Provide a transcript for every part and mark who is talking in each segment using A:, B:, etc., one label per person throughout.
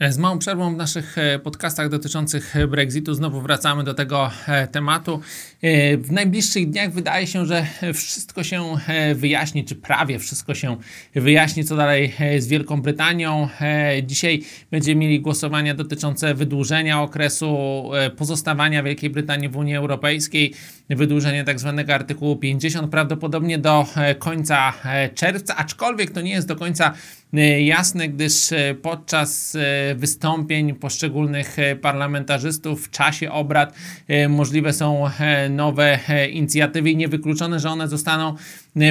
A: Z małą przerwą w naszych e, podcastach dotyczących Brexitu znowu wracamy do tego e, tematu. E, w najbliższych dniach wydaje się, że wszystko się wyjaśni, czy prawie wszystko się wyjaśni, co dalej z Wielką Brytanią. Dzisiaj będziemy mieli głosowania dotyczące wydłużenia okresu pozostawania Wielkiej Brytanii w Unii Europejskiej, wydłużenie tak zwanego artykułu 50 prawdopodobnie do końca czerwca, aczkolwiek to nie jest do końca jasne, gdyż podczas wystąpień poszczególnych e, parlamentarzystów w czasie obrad. E, możliwe są e, nowe inicjatywy i niewykluczone, że one zostaną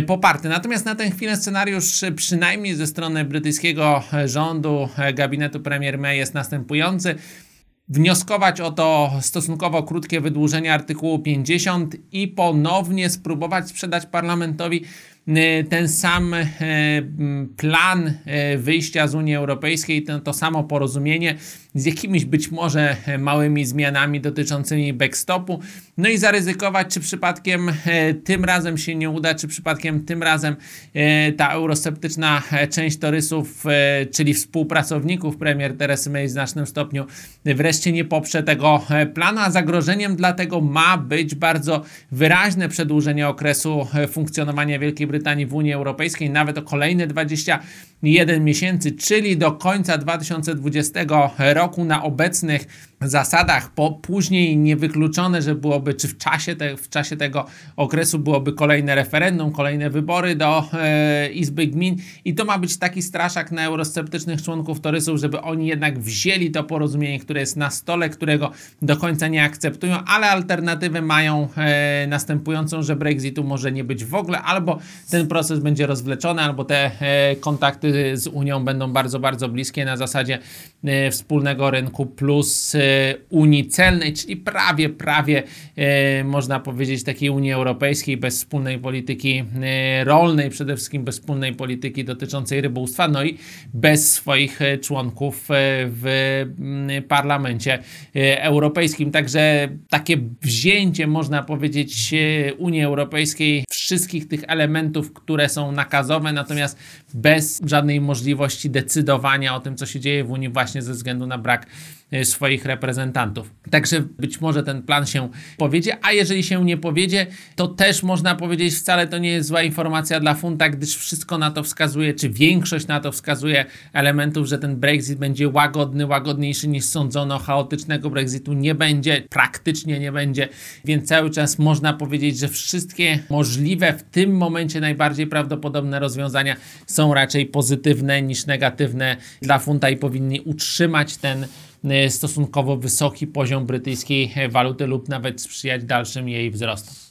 A: poparte. Natomiast na tę chwilę scenariusz przynajmniej ze strony brytyjskiego rządu, gabinetu premier May jest następujący wnioskować o to stosunkowo krótkie wydłużenie artykułu 50 i ponownie spróbować sprzedać parlamentowi ten sam y, plan y, wyjścia z Unii Europejskiej, to, to samo porozumienie z jakimiś być może małymi zmianami dotyczącymi backstopu, no i zaryzykować, czy przypadkiem tym razem się nie uda, czy przypadkiem tym razem ta eurosceptyczna część torysów, czyli współpracowników premier Teresy May w znacznym stopniu wreszcie nie poprze tego planu, a zagrożeniem dlatego ma być bardzo wyraźne przedłużenie okresu funkcjonowania Wielkiej Brytanii Brytanii w Unii Europejskiej nawet o kolejne 21 miesięcy, czyli do końca 2020 roku na obecnych zasadach, po, później niewykluczone, że byłoby, czy w czasie, te, w czasie tego okresu byłoby kolejne referendum, kolejne wybory do e, Izby Gmin. I to ma być taki straszak na eurosceptycznych członków Torysów, żeby oni jednak wzięli to porozumienie, które jest na stole, którego do końca nie akceptują, ale alternatywę mają e, następującą, że Brexitu może nie być w ogóle, albo ten proces będzie rozwleczony, albo te e, kontakty z Unią będą bardzo, bardzo bliskie na zasadzie e, wspólnego rynku plus e, Unii Celnej, czyli prawie, prawie można powiedzieć takiej Unii Europejskiej bez wspólnej polityki rolnej, przede wszystkim bez wspólnej polityki dotyczącej rybołówstwa, no i bez swoich członków w parlamencie europejskim. Także takie wzięcie, można powiedzieć, Unii Europejskiej wszystkich tych elementów, które są nakazowe, natomiast bez żadnej możliwości decydowania o tym, co się dzieje w Unii, właśnie ze względu na brak e, swoich reprezentantów. Także być może ten plan się powiedzie, a jeżeli się nie powiedzie, to też można powiedzieć, wcale to nie jest zła informacja dla funta, gdyż wszystko na to wskazuje, czy większość na to wskazuje elementów, że ten Brexit będzie łagodny, łagodniejszy niż sądzono, chaotycznego Brexitu nie będzie, praktycznie nie będzie, więc cały czas można powiedzieć, że wszystkie możliwe w tym momencie najbardziej prawdopodobne rozwiązania są raczej pozytywne niż negatywne dla funta i powinni utrzymać ten stosunkowo wysoki poziom brytyjskiej waluty lub nawet sprzyjać dalszym jej wzrostom.